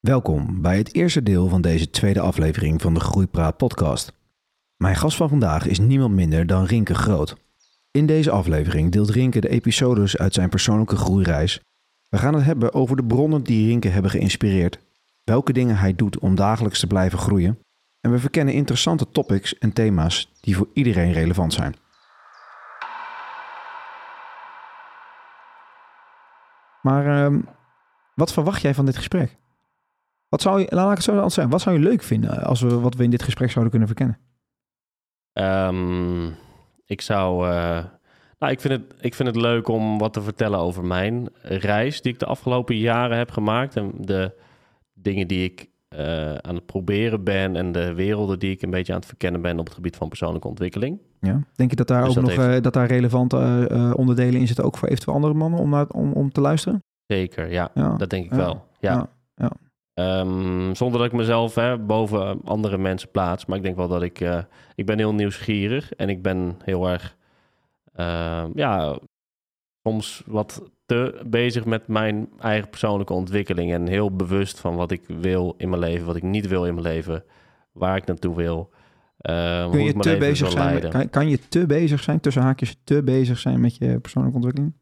Welkom bij het eerste deel van deze tweede aflevering van de Groeipraat podcast. Mijn gast van vandaag is niemand minder dan Rinke Groot. In deze aflevering deelt Rinke de episodes uit zijn persoonlijke groeireis. We gaan het hebben over de bronnen die Rinke hebben geïnspireerd, welke dingen hij doet om dagelijks te blijven groeien en we verkennen interessante topics en thema's die voor iedereen relevant zijn. Maar ehm, wat verwacht jij van dit gesprek? Wat zou je, laat ik het zo anders zeggen, wat zou je leuk vinden als we wat we in dit gesprek zouden kunnen verkennen? Ehm, ik zou. eh, nou, ik vind, het, ik vind het leuk om wat te vertellen over mijn reis die ik de afgelopen jaren heb gemaakt. En de dingen die ik eh, aan het proberen ben. En de werelden die ik een beetje aan het verkennen ben op het gebied van persoonlijke ontwikkeling. Ja. Denk je dat daar Dus ook dat nog heeft- eh, dat daar relevante onderdelen in zitten, ook voor eventueel andere mannen om, naar, om, om te luisteren? Zeker, ja. Ja. Dat denk ik Ja. wel. Ja. Ja, Ehm, zonder dat ik mezelf hè, boven andere mensen plaats. Maar ik denk wel dat ik... eh, ik ben heel nieuwsgierig. En ik ben heel erg... ehm, ja, soms wat te bezig met mijn eigen persoonlijke ontwikkeling. En heel bewust van wat ik wil in mijn leven. Wat ik niet wil in mijn leven. Waar ik naartoe wil. ehm, Kun je te bezig zijn, met- kan, kan je te bezig zijn, tussen haakjes, te bezig zijn met je persoonlijke ontwikkeling?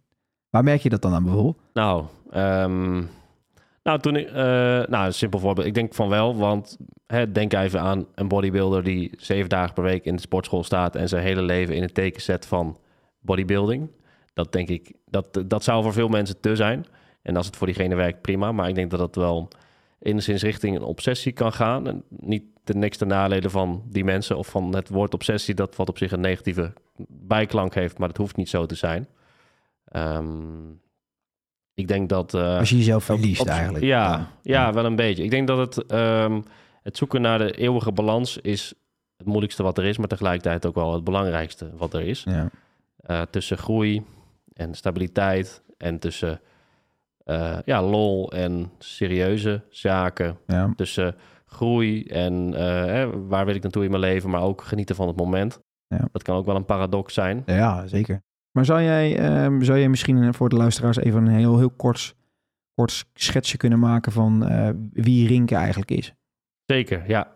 Waar merk je dat dan aan bijvoorbeeld? Nou, ehm, nou, toen ik, eh, nou, een simpel voorbeeld. Ik denk van wel, want hè, denk even aan een bodybuilder die zeven dagen per week in de sportschool staat en zijn hele leven in het teken zet van bodybuilding. Dat denk ik, dat, dat zou voor veel mensen te zijn. En als het voor diegene werkt, prima. Maar ik denk dat het wel enigszins richting een obsessie kan gaan. En niet de niks ten nadele van die mensen of van het woord obsessie, dat wat op zich een negatieve bijklank heeft, maar dat hoeft niet zo te zijn. Ehm, ik denk dat. eh, Als je jezelf verliest op- eigenlijk. Ja, ja, wel een beetje. Ik denk dat het, ehm, het zoeken naar de eeuwige balans is het moeilijkste wat er is, maar tegelijkertijd ook wel het belangrijkste wat er is. Ja. Eh, tussen groei en stabiliteit en tussen eh, ja, lol en serieuze zaken. Ja. Tussen groei en hè, waar wil ik naartoe in mijn leven, maar ook genieten van het moment. Ja. Dat kan ook wel een paradox zijn. Ja, zeker. Maar zou jij, ehm, zou jij misschien voor de luisteraars even een heel, heel kort, kort schetsje kunnen maken van eh, wie Rinke eigenlijk is? Zeker, ja.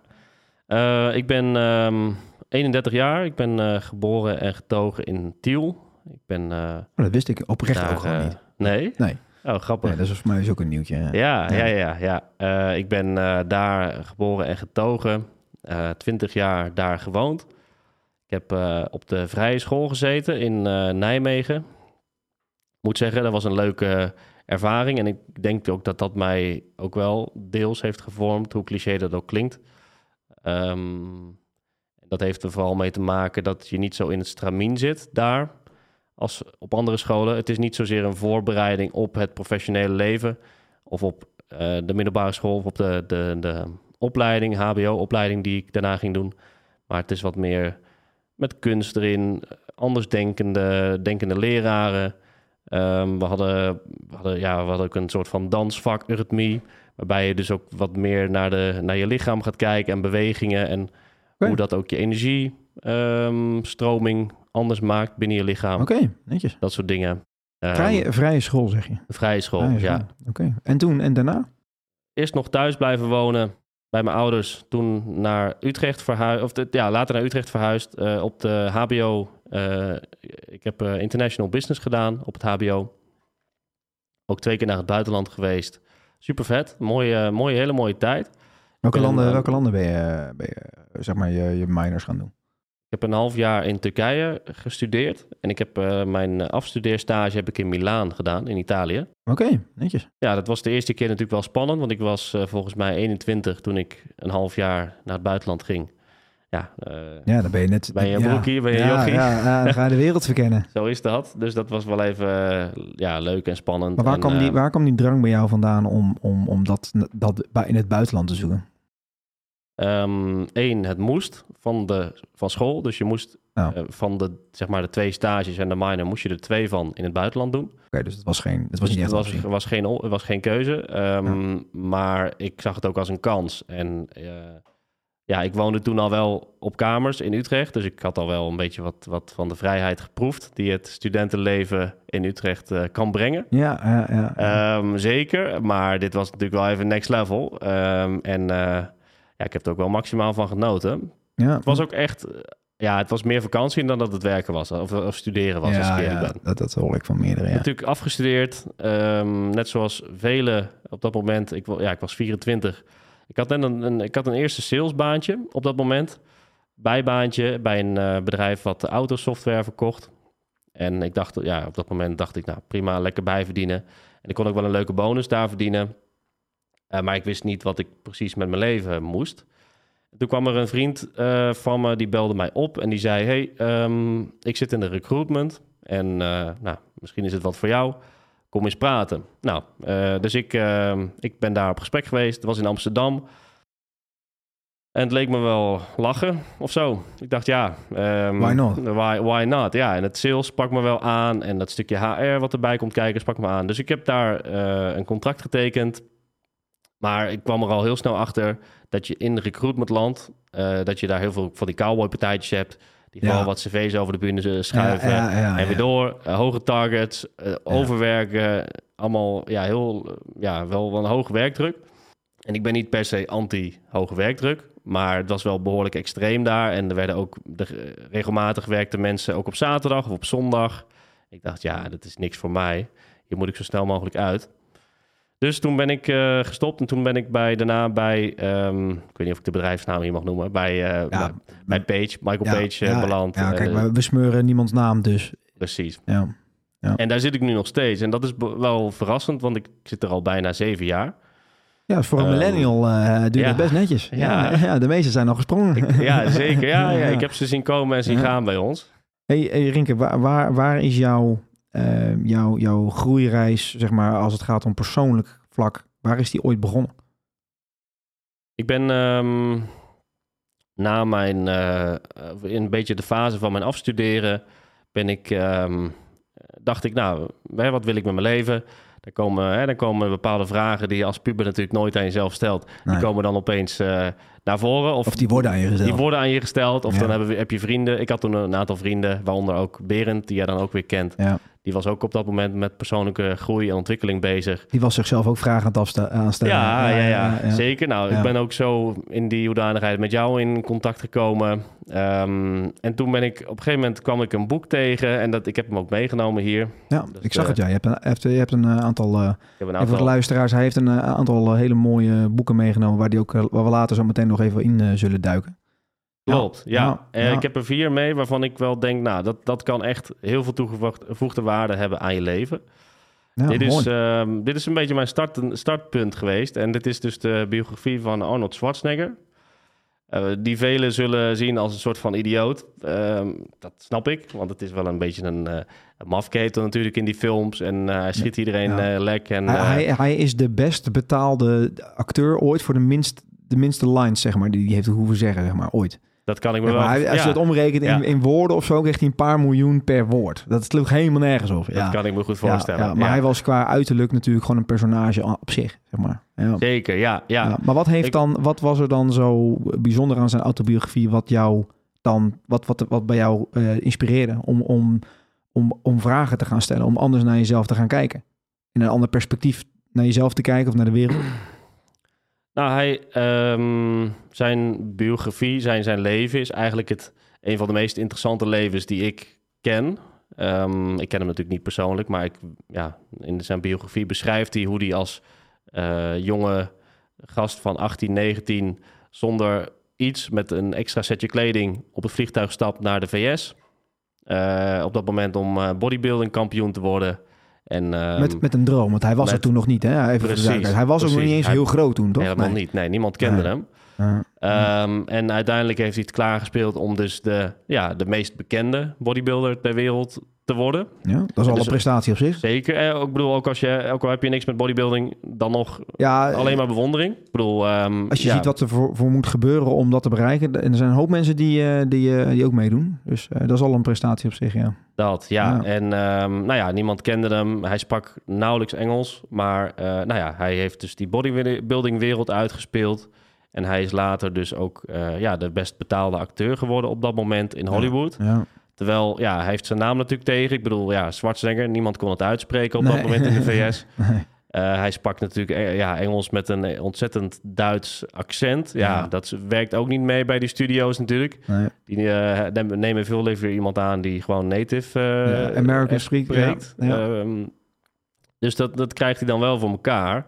Eh, ik ben ehm, 31 jaar. Ik ben eh, geboren en getogen in Tiel. Ik ben eh, Oh, dat wist ik oprecht daar, ook gewoon eh, niet. Nee? Nee. Oh, grappig. Dat is voor mij ook een nieuwtje. Ja. Ja, Ja. ja, ja, ja. Eh, ik ben eh, daar geboren en getogen. Eh 20 jaar daar gewoond. Ik heb eh, op de vrije school gezeten in eh, Nijmegen. Moet zeggen, dat was een leuke ervaring. En ik denk ook dat dat mij ook wel deels heeft gevormd, hoe cliché dat ook klinkt. Ehm, dat heeft er vooral mee te maken dat je niet zo in het stramien zit daar als op andere scholen. Het is niet zozeer een voorbereiding op het professionele leven of op eh, de middelbare school of op de, de, de opleiding, HBO-opleiding die ik daarna ging doen. Maar het is wat meer met kunst erin, andersdenkende denkende leraren. Ehm, we, hadden, we, hadden, ja, we hadden ook een soort van dansvak, eurythmie, waarbij je dus ook wat meer naar, de, naar je lichaam gaat kijken en bewegingen en hoe dat ook je energiestroming anders maakt binnen je lichaam. Oké, netjes. Dat soort dingen. Ehm, Vrije, vrije school, zeg je. vrije school, Vrije ja. Oké. En toen en daarna? Eerst nog thuis blijven wonen bij mijn ouders. Toen naar Utrecht verhuisd. Of de, ja, later naar Utrecht verhuisd. eh, op de HBO. eh, ik heb eh, International Business gedaan op het HBO. Ook twee keer naar het buitenland geweest. Super vet. Mooie, mooie, hele mooie tijd. Welke ben, landen, welke landen ben je, ben je zeg maar, je, je minors gaan doen? Ik heb een half jaar in Turkije gestudeerd. En ik heb eh, mijn afstudeerstage heb ik in Milaan gedaan, in Italië. Oké, netjes. Ja, dat was de eerste keer natuurlijk wel spannend. Want ik was eh, volgens mij 21 toen ik een half jaar naar het buitenland ging. Ja, eh, Ja, dan ben je net... Ben je een ja. broekie, ben je ja, jochie? Ja, dan ga je de wereld verkennen. zo is dat. Dus dat was wel even eh, ja, leuk en spannend. Maar waar, En, kwam die, eh, waar kwam die drang bij jou vandaan om, om, om dat, dat in het buitenland te zoeken? Ehm, één, het moest van, de, van school. Dus je moest eh, van de, zeg maar, de twee stages en de minor moest je er twee van in het buitenland doen. Oké, dus het was geen, het was niet Dus echt het was, geen, was geen keuze. Ehm, Maar ik zag het ook als een kans. En eh, ja, ik woonde toen al wel op kamers in Utrecht. Dus ik had al wel een beetje wat, wat van de vrijheid geproefd die het studentenleven in Utrecht eh, kan brengen. Ja, ja, ja. Ehm, zeker, maar dit was natuurlijk wel even next level. Ehm, en ja, ik heb er ook wel maximaal van genoten. ja. Het was ook echt, eh, ja, het was meer vakantie dan dat het werken was. Of, of studeren was, als ik ja, ben. dat, dat hoor ik van meerdere, ja. Natuurlijk afgestudeerd, ehm, net zoals velen op dat moment. Ik, ja, ik was 24. Ik had net een, een, ik had een eerste salesbaantje op dat moment. Bijbaantje bij een eh, bedrijf wat autosoftware verkocht. En ik dacht, ja, op dat moment dacht ik, nou prima, lekker bijverdienen. En ik kon ook wel een leuke bonus daar verdienen. Eh, maar ik wist niet wat ik precies met mijn leven moest. Toen kwam er een vriend eh, van me, die belde mij op en die zei... hey, ehm, ik zit in de recruitment en eh, nou, misschien is het wat voor jou. Kom eens praten. Nou, dus ik, ehm, ik ben daar op gesprek geweest. Het was in Amsterdam. En het leek me wel lachen of zo. Ik dacht, ja... ehm, Why not? Why, why not? Ja, en het sales sprak me wel aan. En dat stukje HR wat erbij komt kijken sprak me aan. Dus ik heb daar een contract getekend. Maar ik kwam er al heel snel achter dat je in recruitmentland... eh dat je daar heel veel van die cowboypartijtjes hebt... die Ja. gewoon wat cv's over de bühne schuiven... Ja, ja, ja, en weer door, eh, hoge targets, eh, overwerken, allemaal ja, heel, ja, wel, wel een hoge werkdruk. En ik ben niet per se anti-hoge werkdruk, maar het was wel behoorlijk extreem daar. En er werden ook de, regelmatig werkte mensen ook op zaterdag of op zondag. Ik dacht, ja, dat is niks voor mij. Hier moet ik zo snel mogelijk uit. Dus toen ben ik eh, gestopt en toen ben ik bij, daarna bij, ehm, ik weet niet of ik de bedrijfsnaam hier mag noemen, bij, bij Page, Michael Ja, Page eh, ja, beland. Ja, kijk, we, smeuren niemands naam dus. precies. Ja. En daar zit ik nu nog steeds. En dat is wel verrassend, want ik zit er al bijna zeven jaar. Ja, voor een Ehm, millennial je ja. het best netjes. Ja. De meeste zijn al gesprongen. Ik, ja, zeker. Ja, ik heb ze zien komen en zien gaan bij ons. Hey, hey Rinke, waar, waar, waar is jouw, eh, jouw, jouw groeireis, zeg maar, als het gaat om persoonlijk vlak, waar is die ooit begonnen? Ik ben ehm, na mijn, eh, in een beetje de fase van mijn afstuderen, ben ik, ehm, dacht ik, nou, wat wil ik met mijn leven? Dan komen, hè, dan komen bepaalde vragen die je als puber natuurlijk nooit aan jezelf stelt. Nee. Die komen dan opeens eh, naar voren. Of, Of die worden aan je gesteld? Die worden aan je gesteld. Of Ja. dan hebben heb je vrienden. Ik had toen een aantal vrienden, waaronder ook Berend, die jij dan ook weer kent. Ja. Die was ook op dat moment met persoonlijke groei en ontwikkeling bezig. Die was zichzelf ook vragen aan het afsta- aanstellen. Ja, ja, ja, zeker. Nou, Ja. ik ben ook zo in die hoedanigheid met jou in contact gekomen. Ehm, en toen ben ik, op een gegeven moment kwam ik een boek tegen. En dat, ik heb hem ook meegenomen hier. Ja, Dus, ik zag eh, het, ja. Je hebt een, je hebt een eh, aantal, Ik heb een even voor de aantal... luisteraars, hij heeft een aantal hele mooie boeken meegenomen, waar, die ook, waar we later zo meteen nog even in zullen duiken. Klopt, ja. Ja, Eh, ja. Ik heb er vier mee waarvan ik wel denk, nou, dat, dat kan echt heel veel toegevoegde waarde hebben aan je leven. Dit, is, ehm, dit is een beetje mijn start, startpunt geweest. En dit is dus de biografie van Arnold Schwarzenegger. Eh, die velen zullen zien als een soort van idioot. Ehm, dat snap ik, want het is wel een beetje een, een mafketel natuurlijk in die films. En hij schiet iedereen Ja. lek. En, hij, hij, hij is de best betaalde acteur ooit voor de, minst, de minste lines, zeg maar, die hij heeft hoeven zeggen, zeg maar, ooit. Dat kan ik me wel... maar, als ja, je het omrekent in, in woorden of zo, kreeg hij een paar miljoen per woord. Dat sloeg helemaal nergens op. Dat kan ik me goed voorstellen. maar hij was qua uiterlijk natuurlijk gewoon een personage op zich, zeg maar. Ja. Zeker, ja. ja. Maar wat, heeft Ik- dan, wat was er dan zo bijzonder aan zijn autobiografie wat jou dan, wat, wat, wat bij jou eh, inspireerde om, om, om, om vragen te gaan stellen, om anders naar jezelf te gaan kijken? In een ander perspectief naar jezelf te kijken of naar de wereld? Nou, hij, ehm, zijn biografie, zijn, zijn leven is eigenlijk het, een van de meest interessante levens die ik ken. Ehm, ik ken hem natuurlijk niet persoonlijk, maar ik, ja, in zijn biografie beschrijft hij hoe hij als eh, jonge gast van 18, 19 zonder iets met een extra setje kleding op het vliegtuig stapt naar de VS. Eh, op dat moment om eh, bodybuilding kampioen te worden. En, ehm, met, met een droom, want hij was er toen nog niet. Hè? Even Precies. Hij was ook nog niet eens Hij- heel groot toen, toch? helemaal Nee. niet. Nee, niemand kende Nee. hem. Ehm, en uiteindelijk heeft hij het klaargespeeld om dus de, ja, de meest bekende bodybuilder ter wereld te worden. ja, dat is al dus- een prestatie op zich. Zeker. Eh, ik bedoel, ook, als je, ook al heb je niks met bodybuilding, dan nog Ja, alleen maar bewondering. Ik bedoel, ehm, Als je ja, ziet wat er voor, voor moet gebeuren om dat te bereiken. En er zijn een hoop mensen die, eh, die, eh, die ook meedoen. Dus eh, dat is al een prestatie op zich, ja. dat, ja. Ja. En ehm, nou ja, niemand kende hem. Hij sprak nauwelijks Engels. Maar eh, nou ja, hij heeft dus die bodybuilding wereld uitgespeeld. En hij is later dus ook eh, ja, de best betaalde acteur geworden op dat moment in Hollywood. Ja. Terwijl, ja, hij heeft zijn naam natuurlijk tegen. Ik bedoel, ja, Schwarzenegger, niemand kon het uitspreken op dat moment in de VS. Nee. Eh, hij sprak natuurlijk eh, ja, Engels met een ontzettend Duits accent. Ja, Ja. dat werkt ook niet mee bij die studio's natuurlijk. Nee. Die nemen- veel liever iemand aan die gewoon native eh, Ja, American spreekt. Ja. Ehm, dus dat, dat krijgt hij dan wel voor elkaar.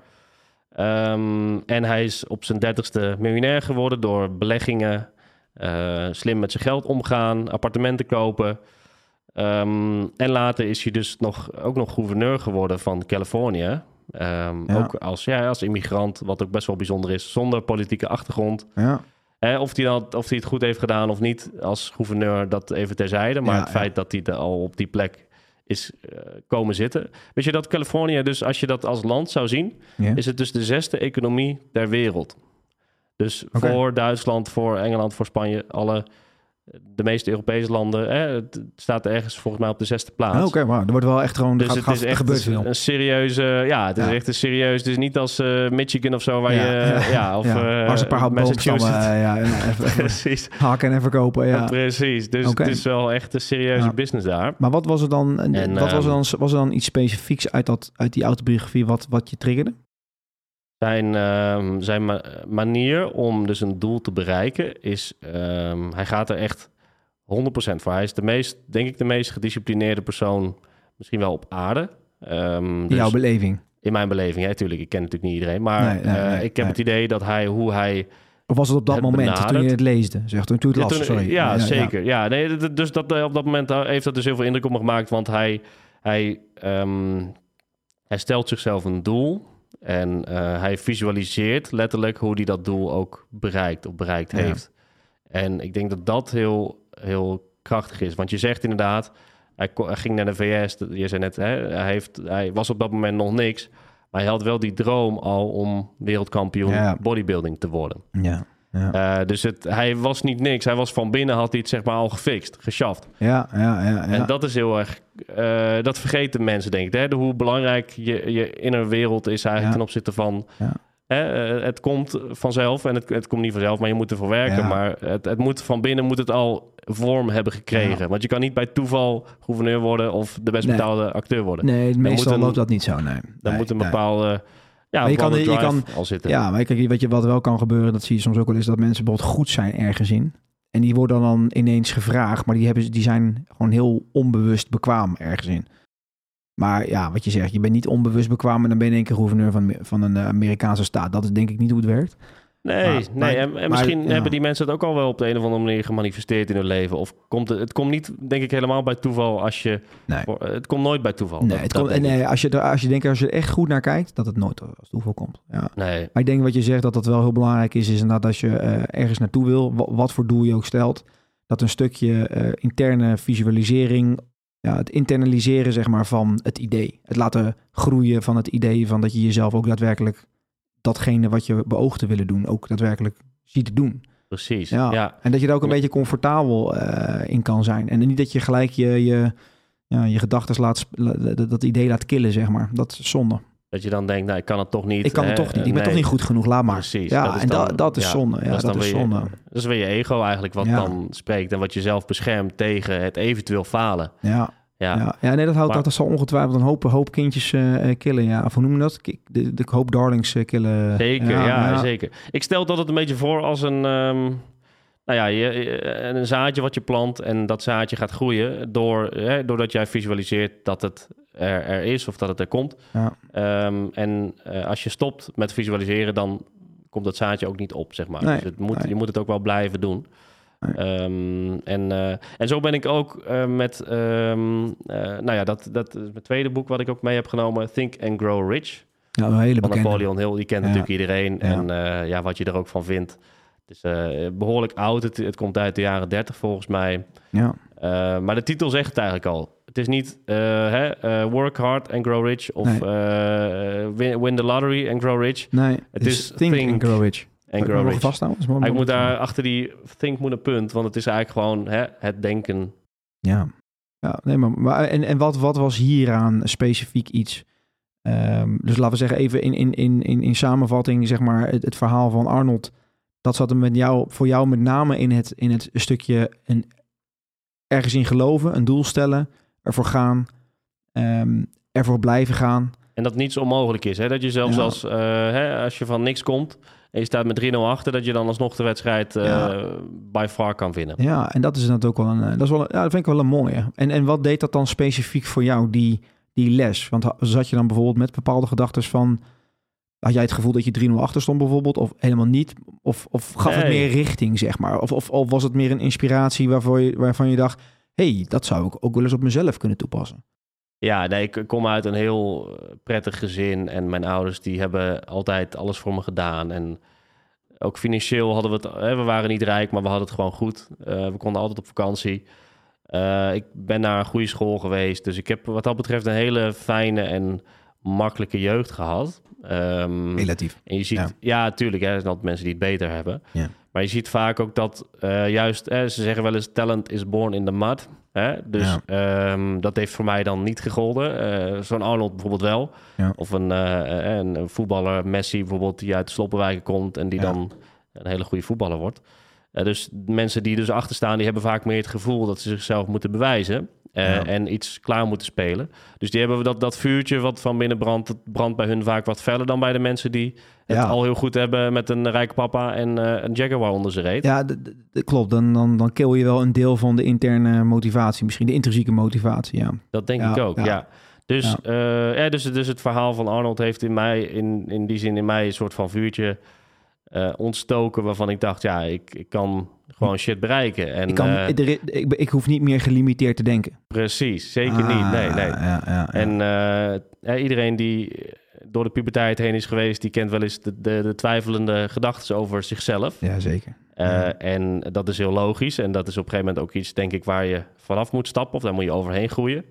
Ehm, en hij is op zijn dertigste miljonair geworden door beleggingen, eh, slim met zijn geld omgaan, appartementen kopen. Ehm, en later is hij dus nog, ook nog gouverneur geworden van Californië. Ehm, Ja. Ook als, ja, als immigrant, wat ook best wel bijzonder is, zonder politieke achtergrond. Ja. Hè, of, hij of hij het goed heeft gedaan of niet als gouverneur, dat even terzijde. Maar Ja, het feit dat hij er al op die plek is eh, komen zitten. Weet je dat Californië, dus als je dat als land zou zien, is het dus de zesde economie ter wereld. Dus voor Duitsland, voor Engeland, voor Spanje, alle, de meeste Europese landen. Hè, het staat ergens volgens mij op de zesde plaats. Ah, Oké, maar er wordt wel echt gewoon... Dus gaat, het gaat, is echt gebeurt een, serieuze, ja, het is Ja. echt een serieus. Het is niet als eh, Michigan of zo, waar Ja. je, ja, of ja. eh, een paar Massachusetts. eh, ja, even, Precies. haken en verkopen. Ja. Precies, dus het is wel echt een serieuze business daar. Maar wat was er dan, En, wat was er ehm, dan, was er dan iets specifieks uit, dat, uit die autobiografie wat, wat je triggerde? Zijn, ehm, zijn ma- manier om dus een doel te bereiken is, ehm, hij gaat er echt 100% voor. Hij is de meest, denk ik, de meest gedisciplineerde persoon misschien wel op aarde. In dus jouw beleving? in mijn beleving, hè, tuurlijk, ik ken natuurlijk niet iedereen, maar Nee, nee, eh, nee, ik heb het idee dat hij, hoe hij Of was het op dat Het moment, toen je het leesde? Zeg, toen, toen het Ja, las, toen- sorry. Ja, zeker. Ja. nee, dus dat, eh, op dat moment eh, heeft dat dus heel veel indruk op me gemaakt. Want hij, hij, hij stelt zichzelf een doel. En eh, hij visualiseert letterlijk hoe hij dat doel ook bereikt of bereikt Ja. heeft. En ik denk dat dat heel, heel krachtig is. Want je zegt inderdaad, hij, ging naar de VS. Je zei net, hè, hij, heeft, hij was op dat moment nog niks. Maar hij had wel die droom al om wereldkampioen Ja. bodybuilding te worden. Ja, ja, Eh, dus het, hij was niet niks. Hij was van binnen, had hij het zeg maar al gefixt, geschaft. ja, ja, ja, ja. En dat is heel erg... eh, dat vergeten mensen, denk ik. Hè? De, hoe belangrijk je, je inner wereld is eigenlijk Ja. ten opzichte van... Ja. Hè, eh, het komt vanzelf en het, het komt niet vanzelf, maar je moet ervoor werken. Maar het, het moet van binnen moet het al vorm hebben gekregen. Want je kan niet bij toeval gouverneur worden of de best Nee. betaalde acteur worden. Nee, meestal moet een- loopt dat niet zo, nee. Dan Nee, moet een nee. Ja, Maar je kan- je kan- al zitten. Ja, maar kijk, weet je wat wel kan gebeuren? Dat zie je soms ook wel eens dat mensen bijvoorbeeld goed zijn ergens in. En die worden dan ineens gevraagd, maar die, hebben, die zijn gewoon heel onbewust bekwaam ergens in. Maar ja, wat je zegt, je bent niet onbewust bekwaam en dan ben je in één keer gouverneur van, van een eh, Amerikaanse staat. Dat is denk ik niet hoe het werkt. Nee, Maar- nee. maar- en, en maar- misschien ja. hebben die mensen het ook al wel op de een of andere manier gemanifesteerd in hun leven. Of komt het, het komt niet, denk ik, helemaal bij toeval als je. Nee. Het komt nooit bij toeval. Nee, Dat- het komt, nee als, je, er- als je denkt, als je er echt goed naar kijkt, dat het nooit als toeval komt. Ja. Nee, Maar ik denk wat je zegt, dat dat wel heel belangrijk is, is inderdaad als je eh, ergens naartoe wil, wa- wat voor doel je ook stelt, dat een stukje eh, interne visualisering, ja, het internaliseren zeg maar van het idee. Het laten groeien van het idee van dat je jezelf ook daadwerkelijk datgene wat je beoogt te willen doen, ook daadwerkelijk ziet doen. precies. Ja. Ja. En dat je er ook een beetje comfortabel eh, in kan zijn. En niet dat je gelijk je, je, ja, je gedachten laat, dat, dat idee laat killen, zeg maar. Dat is zonde. Dat je dan denkt, nou, ik kan het toch niet. Ik kan het hè, toch niet. Ik ben nee. toch niet goed genoeg. Laat maar. Precies. Ja, dat is en dan- dat, dat is ja, zonde. Ja, dat dat, is is weer je- zonde. Dat is weer je ego eigenlijk wat Ja. dan spreekt en wat je zelf beschermt tegen het eventueel falen. Ja, Ja, ja. ja nee, dat, houdt, Maar- dat zal ongetwijfeld een hoop, hoop kindjes eh, eh, killen. Ja. Of hoe noem je dat? Ki- De, de hoop darlings eh, killen. zeker. Ja, zeker. Ik stel dat het een beetje voor als een. ehm, nou ja, je, een zaadje wat je plant en dat zaadje gaat groeien door, hè, doordat jij visualiseert dat het er, er is of dat het er komt. Ja. Ehm, en als je stopt met visualiseren, dan komt dat zaadje ook niet op, zeg maar. Nee, dus het moet, nee. je moet het ook wel blijven doen. Nee. Ehm, en, eh, en zo ben ik ook eh, met, ehm, eh, nou ja, dat, dat is mijn tweede boek wat ik ook mee heb genomen, Think and Grow Rich. Ja, een hele Van bekende. Napoleon Hill, die kent Ja. natuurlijk iedereen. Ja. En ja, wat je er ook van vindt. Het is eh, behoorlijk oud. Het, het komt uit de jaren 30 volgens mij. Ja. Maar de titel zegt het eigenlijk al. Het is niet hè, work hard and grow rich of Nee. win, win the lottery and grow rich Nee, Het is is Think, think and Grow Rich. Grow vasthouden? Mooi moet daar achter die think moet een punt, want het is eigenlijk gewoon hè, het denken. Ja. ja nee, maar, maar en, en wat, wat was hieraan specifiek iets? Ehm, dus laten we zeggen even in, in, in, in, in samenvatting, zeg maar, het, het verhaal van Arnold dat zat hem met jou, voor jou met name in het, in het stukje een, ergens in geloven, een doel stellen, ervoor gaan, ehm, ervoor blijven gaan. En dat niets onmogelijk is. Hè? Dat je zelfs Ja. als, eh, hè, als je van niks komt en je staat met 3-0 achter, dat je dan alsnog de wedstrijd Ja. by far kan winnen. Ja, en dat is natuurlijk ook wel een, eh, dat is wel, ja, dat vind ik wel een mooie. En, en wat deed dat dan specifiek voor jou, die, die les? Want zat je dan bijvoorbeeld met bepaalde gedachten van, had jij het gevoel dat je 3-0 achter stond bijvoorbeeld, of helemaal niet? Of, of gaf het meer richting, zeg maar? Of, of, of was het meer een inspiratie waarvoor je, waarvan je dacht, hey, dat zou ik ook wel eens op mezelf kunnen toepassen? Ja, nee, ik kom uit een heel eh, prettig gezin en mijn ouders die hebben altijd alles voor me gedaan. En ook financieel hadden we het, hè, we waren niet rijk, maar we hadden het gewoon goed. Eh, we konden altijd op vakantie. Eh, ik ben naar een goede school geweest, dus ik heb wat dat betreft een hele fijne en makkelijke jeugd gehad. Ehm, Relatief. En je ziet, Ja. ja, tuurlijk, hè, er zijn altijd mensen die het beter hebben. Ja. Maar je ziet vaak ook dat eh, juist, hè, ze zeggen wel eens, talent is born in the mud. Hè? Dus ehm, dat heeft voor mij dan niet gegolden. Eh, Zo'n Arnold bijvoorbeeld wel. Ja. Of een, eh, een, een voetballer, Messi bijvoorbeeld, die uit de sloppenwijken komt en die Ja. dan een hele goede voetballer wordt. Eh, dus mensen die dus achter staan, die hebben vaak meer het gevoel dat ze zichzelf moeten bewijzen. Eh, Ja. En iets klaar moeten spelen. Dus die hebben dat, dat vuurtje wat van binnen brandt, dat brandt bij hun vaak wat feller dan bij de mensen die het Ja. al heel goed hebben met een rijke papa en eh, een Jaguar onder zijn reet. Ja, klopt. Dan, dan, dan kill je wel een deel van de interne motivatie, misschien de intrinsieke motivatie, ja. Dat denk Ja, ik ook, ja. Dus, ja. ja, dus, dus het verhaal van Arnold heeft in mij, in, in die zin in mij, een soort van vuurtje eh, ontstoken waarvan ik dacht, ja, ik, ik kan gewoon shit bereiken. En, Ik, kan, eh, er- ik, ik hoef niet meer gelimiteerd te denken. precies, zeker Ah, niet. Nee, nee. Ja, ja, ja. En eh, iedereen die door de puberteit heen is geweest, die kent wel eens de, de, de twijfelende gedachten over zichzelf. ja, zeker. En dat is heel logisch. En dat is op een gegeven moment ook iets, denk ik, waar je vanaf moet stappen. Of daar moet je overheen groeien.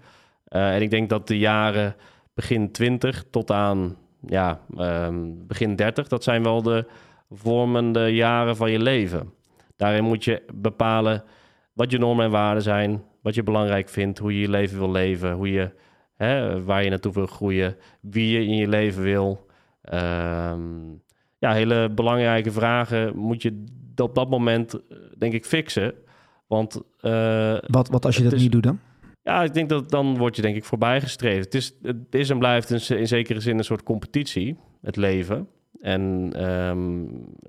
En ik denk dat de jaren begin 20 tot aan ja, ehm, begin 30, dat zijn wel de vormende jaren van je leven. Daarin moet je bepalen wat je normen en waarden zijn, wat je belangrijk vindt, hoe je je leven wil leven, hoe je, hè, waar je naartoe wil groeien, wie je in je leven wil. Ehm, ja, hele belangrijke vragen moet je op dat moment, eh, denk ik, fixen. Want eh, Wat, wat als je dat is- niet doet dan? ja, ik denk dat dan word je denk ik voorbijgestreefd. Het is, het is en blijft een, in zekere zin een soort competitie, het leven. En ehm,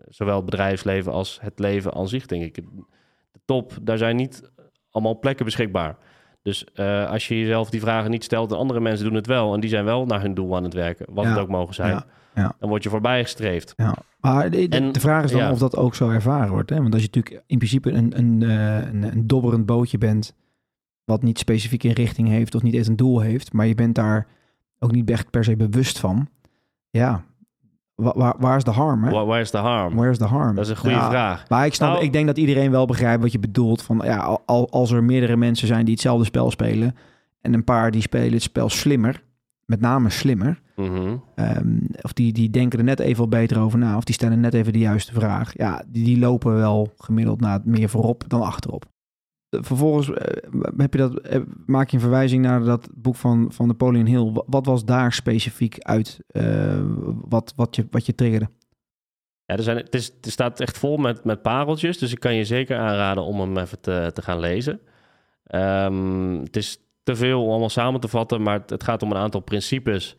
zowel het bedrijfsleven als het leven aan zich, denk ik. De top, daar zijn niet allemaal plekken beschikbaar. Dus eh, als je jezelf die vragen niet stelt, en andere mensen doen het wel... en die zijn wel naar hun doel aan het werken, wat Ja, het ook mogen zijn... ja, ja. dan word je voorbijgestreefd. Ja. Maar de, de- En- de vraag is dan of dat ook zo ervaren wordt. Hè? Want als je natuurlijk in principe een, een, eh, een, een dobberend bootje bent... wat niet specifiek een richting heeft of niet eens een doel heeft... maar je bent daar ook niet echt per se bewust van... ja, waar, waar is de harm? Hè? Waar, waar is de harm? Where is the harm? Dat is een goede Ja, vraag. Maar ik, snap, Nou- ik denk dat iedereen wel begrijpt wat je bedoelt. Van, ja, al- al, als er meerdere mensen zijn die hetzelfde spel spelen... en een paar die spelen het spel slimmer... met name slimmer... Mhm. Ehm, of die, die denken er net even wat beter over na. Of die stellen net even de juiste vraag. Ja, die, die lopen wel gemiddeld naar meer voorop dan achterop. Vervolgens eh, heb je dat, eh, maak je een verwijzing naar dat boek van, van Napoleon Hill. Wa- Wat was daar specifiek uit eh, wat, wat, je, wat je triggerde? Ja, er, zijn, het, is, het staat echt vol met, met pareltjes. Dus ik kan je zeker aanraden om hem even te, te gaan lezen. Ehm, het is te veel om allemaal samen te vatten, maar het, het gaat om een aantal principes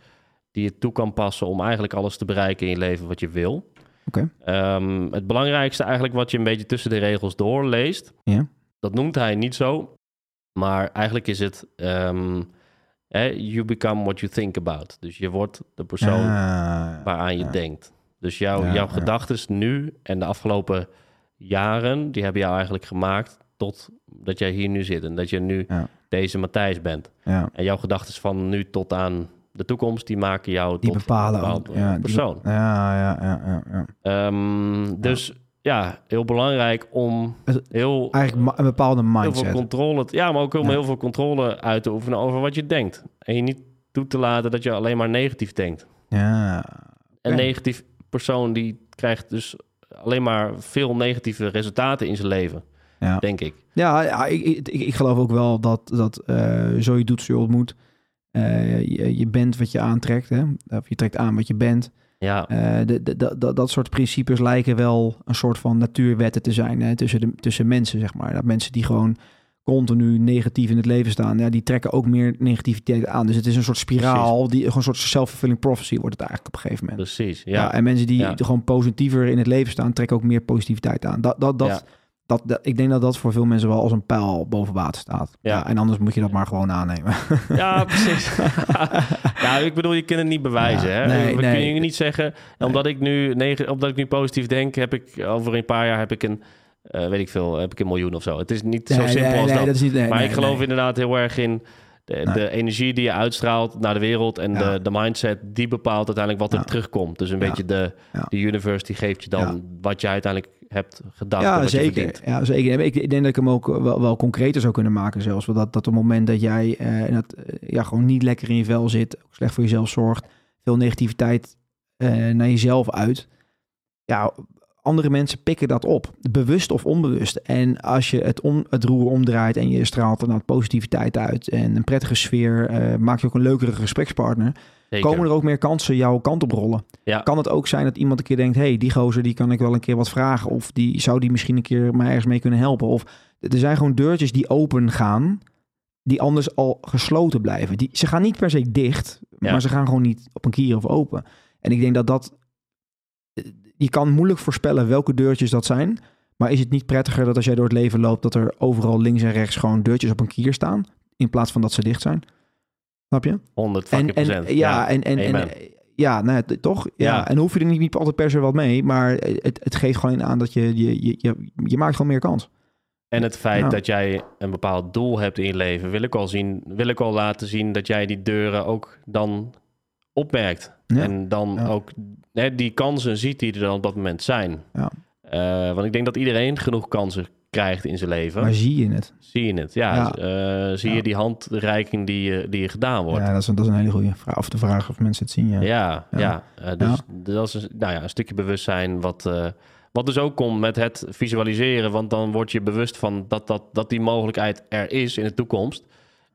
die je toe kan passen om eigenlijk alles te bereiken in je leven wat je wil. Oké. Ehm, het belangrijkste eigenlijk wat je een beetje tussen de regels doorleest, Ja. Dat noemt hij niet zo, maar eigenlijk is het ehm, you become what you think about. Dus je wordt de persoon Ah, waaraan je ja. denkt. Dus jouw, Ja, jouw ja. gedachten nu en de afgelopen jaren, die hebben jou eigenlijk gemaakt tot dat jij hier nu zit en dat je nu deze Matthijs bent. Ja, En jouw gedachten van nu tot aan de toekomst, die maken jou die tot bepalen een ook. bepaald Ja, die persoon. ja, ja, ja, ja, ja. Ehm, dus ja, heel belangrijk om heel, Eigenlijk een bepaalde heel veel mindset. controle, ja, maar ook om Ja. heel veel controle uit te oefenen over wat je denkt. En je niet toe te laten dat je alleen maar negatief denkt. Ja, Een negatief persoon die krijgt dus alleen maar veel negatieve resultaten in zijn leven, ja. denk ik. Ja, ik, ik, ik geloof ook wel dat, dat eh, zo je doet, zo je ontmoet. Eh, je, je bent wat je aantrekt, hè? of je trekt aan wat je bent. Ja, Eh, de, de, de- dat- dat soort principes lijken wel een soort van natuurwetten te zijn hè, tussen, de, tussen mensen, zeg maar. Dat mensen die gewoon continu negatief in het leven staan, ja, die trekken ook meer negativiteit aan. Dus het is een soort spiraal, die gewoon een soort self-fulfilling prophecy wordt het eigenlijk op een gegeven moment. precies. Ja. Ja, en mensen die Ja. gewoon positiever in het leven staan, trekken ook meer positiviteit aan. Dat, dat, dat, Ja. Dat, dat- ik denk dat dat voor veel mensen wel als een pijl boven water staat. Ja. Ja. en anders moet je dat maar gewoon aannemen. ja precies. ja, ik bedoel, je kunt het niet bewijzen. Ja, hè? nee, We nee. kunnen je niet zeggen, omdat, ik nu negen, omdat ik nu positief denk, heb ik over een paar jaar heb ik een, eh, weet ik veel, heb ik een miljoen of zo. Het is niet zo simpel als dat. niet, maar ik geloof inderdaad heel erg in de, Nee. de energie die je uitstraalt naar de wereld en Ja. de, de mindset, die bepaalt uiteindelijk wat er Ja. terugkomt. Dus een Ja. beetje de, de universe die geeft je dan wat je uiteindelijk hebt gedacht. Ja, zeker. Ja, zeker. Ik, ik denk dat ik hem ook wel, wel concreter zou kunnen maken zelfs. Want Dat, dat op het moment dat jij eh, dat, eh, ja, gewoon niet lekker in je vel zit, slecht voor jezelf zorgt, veel negativiteit eh, naar jezelf uit. Ja, andere mensen pikken dat op, bewust of onbewust. En als je het, om, het roer omdraait en je straalt er nou positiviteit uit en een prettige sfeer, eh maak je ook een leukere gesprekspartner. Zeker. Komen er ook meer kansen jouw kant op rollen? Ja. Kan het ook zijn dat iemand een keer denkt... hey, die gozer die kan ik wel een keer wat vragen... of die zou die misschien een keer mij ergens mee kunnen helpen? Of er zijn gewoon deurtjes die open gaan... die anders al gesloten blijven. Die, ze gaan niet per se dicht... Ja. maar ze gaan gewoon niet op een kier of open. En ik denk dat dat... Je kan moeilijk voorspellen welke deurtjes dat zijn... maar is het niet prettiger dat als jij door het leven loopt... dat er overal links en rechts gewoon deurtjes op een kier staan... in plaats van dat ze dicht zijn? Snap je? 100 En, fucking en, procent. ja, en, en, en Amen. ja, nou, toch? Ja. Ja. En hoef je er niet, niet altijd per se wat mee, maar het, het geeft gewoon aan dat je, je, je, je, je maakt gewoon meer kans. En het feit Ja. dat jij een bepaald doel hebt in je leven, wil ik al zien, wil ik al laten zien dat jij die deuren ook dan opmerkt. Ja. En dan Ja. ook hè, die kansen ziet die er dan op dat moment zijn. Ja. Eh, want ik denk dat iedereen genoeg kansen krijgt in zijn leven. Maar zie je het? Zie je het? Ja. Ja. eh, zie Ja. je die handreiking die, je- die je gedaan wordt? Ja, dat is, dat is een hele goede vraag. Of de vraag of mensen het zien. Ja. Ja, Ja. Eh, dus dat is een, nou ja, een stukje bewustzijn wat, eh, wat dus ook komt met het visualiseren. Want dan word je bewust van dat, dat, dat die mogelijkheid er is in de toekomst.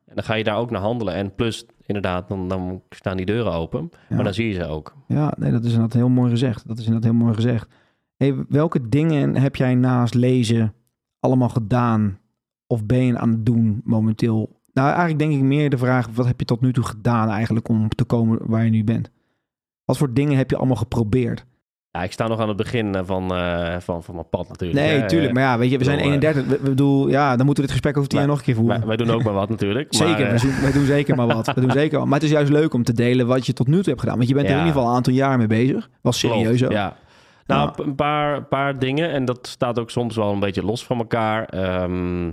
En dan ga je daar ook naar handelen. En plus, inderdaad, dan, dan staan die deuren open. Ja. Maar dan zie je ze ook. Ja, nee, dat is inderdaad heel mooi gezegd. Dat is inderdaad heel mooi gezegd. Hey, welke dingen heb jij naast lezen allemaal gedaan of ben je aan het doen momenteel? Nou, eigenlijk denk ik meer de vraag, wat heb je tot nu toe gedaan eigenlijk om te komen waar je nu bent? Wat voor dingen heb je allemaal geprobeerd? Ja, ik sta nog aan het begin eh, van, eh, van, van mijn pad natuurlijk. Nee, tuurlijk. Maar ja, weet je, we zijn bedoel, eh, 31. We, we bedoel, ja, dan moeten we dit gesprek over tien jaar nog een keer voeren. Wij, wij doen ook maar wat natuurlijk. Zeker, maar, wij, doen, wij doen zeker maar wat. We doen zeker. Maar het is juist leuk om te delen wat je tot nu toe hebt gedaan. Want je bent er in ieder geval een aantal jaar mee bezig. Was serieus ook. Ja. Nou, een paar, paar dingen. En dat staat ook soms wel een beetje los van elkaar. Ehm,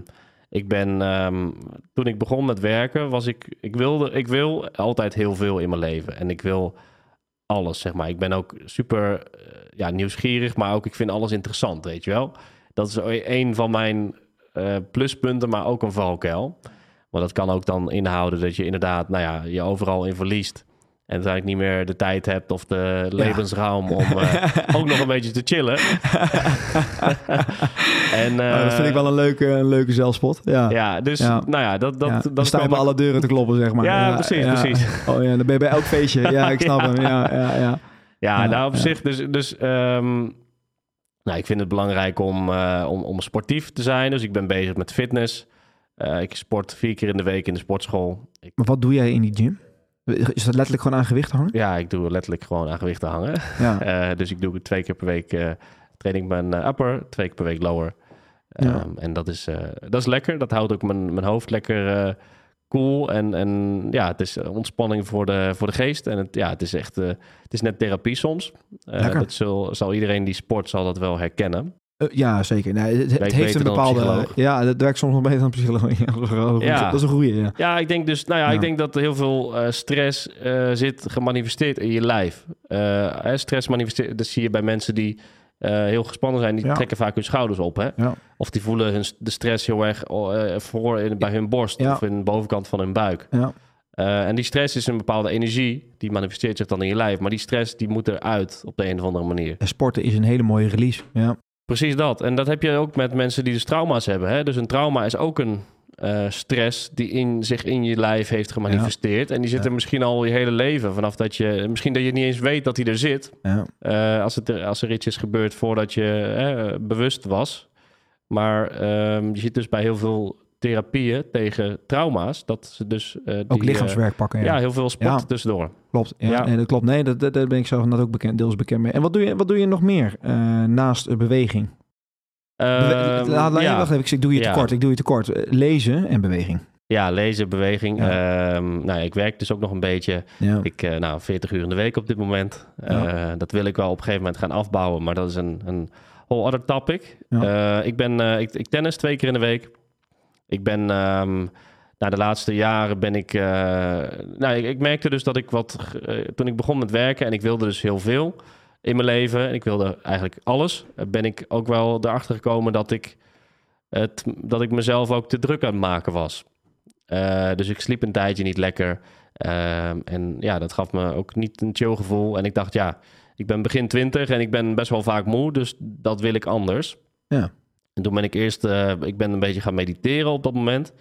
ik ben, ehm, toen ik begon met werken, was ik, ik wilde, ik wil altijd heel veel in mijn leven. En ik wil alles, zeg maar. Ik ben ook super eh, ja, nieuwsgierig, maar ook ik vind alles interessant, weet je wel. Dat is een van mijn eh, pluspunten, maar ook een valkuil. Maar dat kan ook dan inhouden dat je inderdaad, nou ja, je overal in verliest. En uiteindelijk niet meer de tijd hebt of de levensruim om eh, ook nog een beetje te chillen. en, Oh, dat vind ik eh, wel een leuke, een leuke zelfspot. Ja. Ja, dus Ja. nou ja, dat, dat, dat dan sta je kwam bij ook- alle deuren te kloppen, zeg maar. Ja, precies, precies. Oh ja, dan ben je bij elk feestje. Ja, ik snap hem. Ja, ja, ja. Ja, nou op zich, dus, dus ehm, nou, ik vind het belangrijk om, eh, om, om sportief te zijn. Dus ik ben bezig met fitness. Eh, ik sport vier keer in de week in de sportschool. Ik, Maar wat doe jij in die gym? Is dat letterlijk gewoon aan gewicht hangen? ja, ik doe letterlijk gewoon aan gewichten hangen. Ja. Eh, dus ik doe twee keer per week eh training mijn eh, upper, twee keer per week lower. Ja. Ehm, en dat is, dat is lekker. Dat houdt ook mijn, mijn hoofd lekker cool. En, en ja, het is ontspanning voor de, voor de geest. En het, ja, het is echt, het is net therapie soms. Dat zal, zal iedereen die sport zal dat wel herkennen. Eh, ja, zeker. Nee, het, heeft een een bepaalde... psycholoog. Ja, dat werkt soms nog beter dan psycholoog. Ja, dat is een goeie- Ja. Een ja. Ik denk dus, nou ja, Ja. ik denk dat er heel veel eh, stress eh, zit gemanifesteerd in je lijf. Stress manifesteert, dat zie je bij mensen die heel gespannen zijn, die Ja. trekken vaak hun schouders op. Hè? Of die voelen hun, de stress heel erg eh, voor in, bij hun borst of in de bovenkant van hun buik. Ja. En die stress is een bepaalde energie, die manifesteert zich dan in je lijf. Maar die stress die moet eruit op de een of andere manier. En sporten is een hele mooie release. Ja. Precies dat. En dat heb je ook met mensen die dus trauma's hebben. Hè? Dus een trauma is ook een, eh, stress die in, zich in je lijf heeft gemanifesteerd. En die zit Ja. er misschien al je hele leven. Vanaf dat je, misschien dat je niet eens weet dat hij er zit. Ja. Eh, als, het er, als er iets is gebeurd voordat je bewust was. Maar ehm, je ziet dus bij heel veel therapieën tegen trauma's, dat ze dus... eh, Ook die, lichaamswerk pakken. eh, Ja, ja, heel veel sport Ja. tussendoor. klopt. Ja, Ja. Nee, dat klopt. Nee, dat, dat, daar ben ik zelf net ook bekend, deels bekend mee. En wat doe je, wat doe je nog meer eh, naast eh, beweging? Bewe- Ehm, laat, laat- ja. Wacht even, ik, doe je tekort. Ik doe je tekort. Eh, Lezen en beweging. ja, lezen, beweging. Ehm, nou, ik werk dus ook nog een beetje. Ik, eh, nou, 40 uur in de week op dit moment. Eh, dat wil ik wel op een gegeven moment gaan afbouwen, maar dat is een, een whole other topic. Eh, ik, ben, eh, ik, ik tennis twee keer in de week. Ik ben, ehm nou, de laatste jaren ben ik, eh, nou, ik, merkte dus dat ik wat, eh, toen ik begon met werken en ik wilde dus heel veel in mijn leven en ik wilde eigenlijk alles, eh, ben ik ook wel erachter gekomen dat ik, het, dat ik mezelf ook te druk aan het maken was. Dus ik sliep een tijdje niet lekker. Ehm, en ja, dat gaf me ook niet een chill gevoel. En ik dacht, ja, ik ben begin twintig en ik ben best wel vaak moe, dus dat wil ik anders. Ja. En toen ben ik eerst, eh, ik ben een beetje gaan mediteren op dat moment.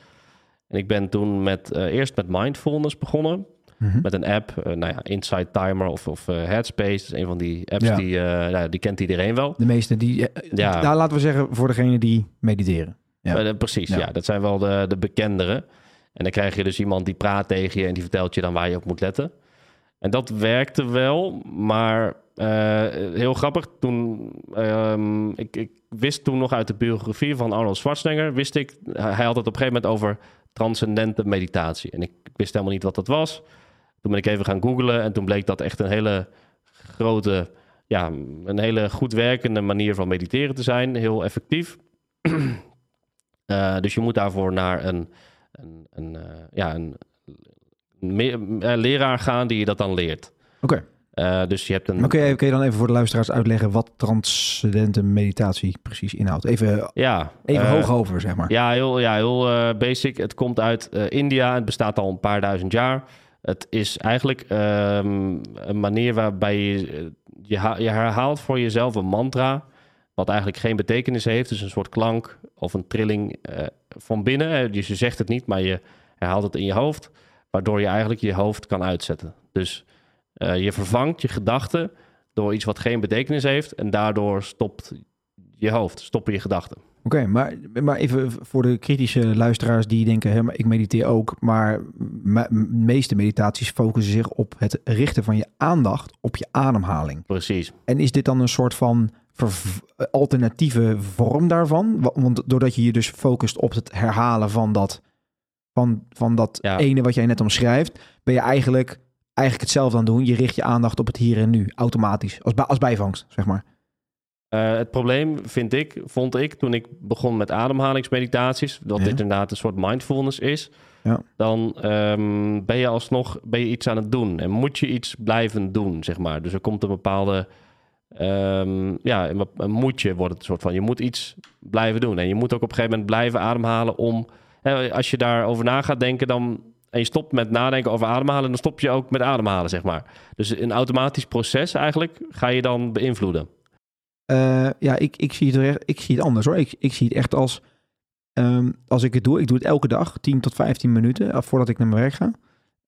En ik ben toen met, eh, eerst met mindfulness begonnen. Mhm. Met een app, eh, nou ja, Insight Timer of, of Headspace. Dat is een van die apps Ja. die, nou, die kent iedereen wel. De meeste die... Ja. Nou, laten we zeggen voor degene die mediteren. Ja. Precies, Ja. ja. Dat zijn wel de, de bekendere. En dan krijg je dus iemand die praat tegen je en die vertelt je dan waar je op moet letten. En dat werkte wel, maar heel grappig. Toen, ehm, ik, ik wist toen nog uit de biografie van Arnold Schwarzenegger, wist ik, hij had het op een gegeven moment over transcendente meditatie. En ik, wist helemaal niet wat dat was. Toen ben ik even gaan googlen en toen bleek dat echt een hele grote, ja, een hele goed werkende manier van mediteren te zijn. Heel effectief. Eh, dus je moet daarvoor naar een, een, een, eh, ja, een, eh, leraar gaan die je dat dan leert. Oké. Eh, dus je hebt een. Maar kun je, kun je dan even voor de luisteraars uitleggen wat transcendente meditatie precies inhoudt? Even, Ja, even eh, hoog over, zeg maar. Ja, heel, ja, heel eh, basic. Het komt uit India. Het bestaat al een paar duizend jaar. Het is eigenlijk ehm, een manier waarbij je, je, je herhaalt voor jezelf een mantra. Wat eigenlijk geen betekenis heeft. Dus een soort klank of een trilling van binnen. Dus je zegt het niet, maar je herhaalt het in je hoofd. Waardoor je eigenlijk je hoofd kan uitzetten. Dus eh, je vervangt je gedachten door iets wat geen betekenis heeft. En daardoor stopt je hoofd, stoppen je gedachten. Oké, maar, maar even voor de kritische luisteraars die denken, hè, maar ik mediteer ook, maar de meeste meditaties focussen zich op het richten van je aandacht op je ademhaling. Precies. En is dit dan een soort van alternatieve vorm daarvan? Wa- Want doordat je je dus focust op het herhalen van dat, van, van dat Ja. ene wat jij net omschrijft, ben je eigenlijk, eigenlijk hetzelfde aan doen. Je richt je aandacht op het hier en nu, automatisch, als, bij- als bijvangst, zeg maar. Eh, het probleem vind ik, vond ik toen ik begon met ademhalingsmeditaties, dat Ja. dit inderdaad een soort mindfulness is, Ja. dan ehm, ben je alsnog ben je iets aan het doen en moet je iets blijven doen, zeg maar. Dus er komt een bepaalde, ehm, ja, een, bep- een moetje wordt het een soort van. Je moet iets blijven doen en je moet ook op een gegeven moment blijven ademhalen om, hè, als je daarover na gaat denken, dan en je stopt met nadenken over ademhalen, dan stop je ook met ademhalen, zeg maar. Dus een automatisch proces eigenlijk ga je dan beïnvloeden. Eh, ja, ik, ik, zie het echt, ik zie het anders hoor. Ik, ik zie het echt als, ehm, als ik het doe, ik doe het elke dag, 10 tot 15 minuten eh, voordat ik naar mijn werk ga.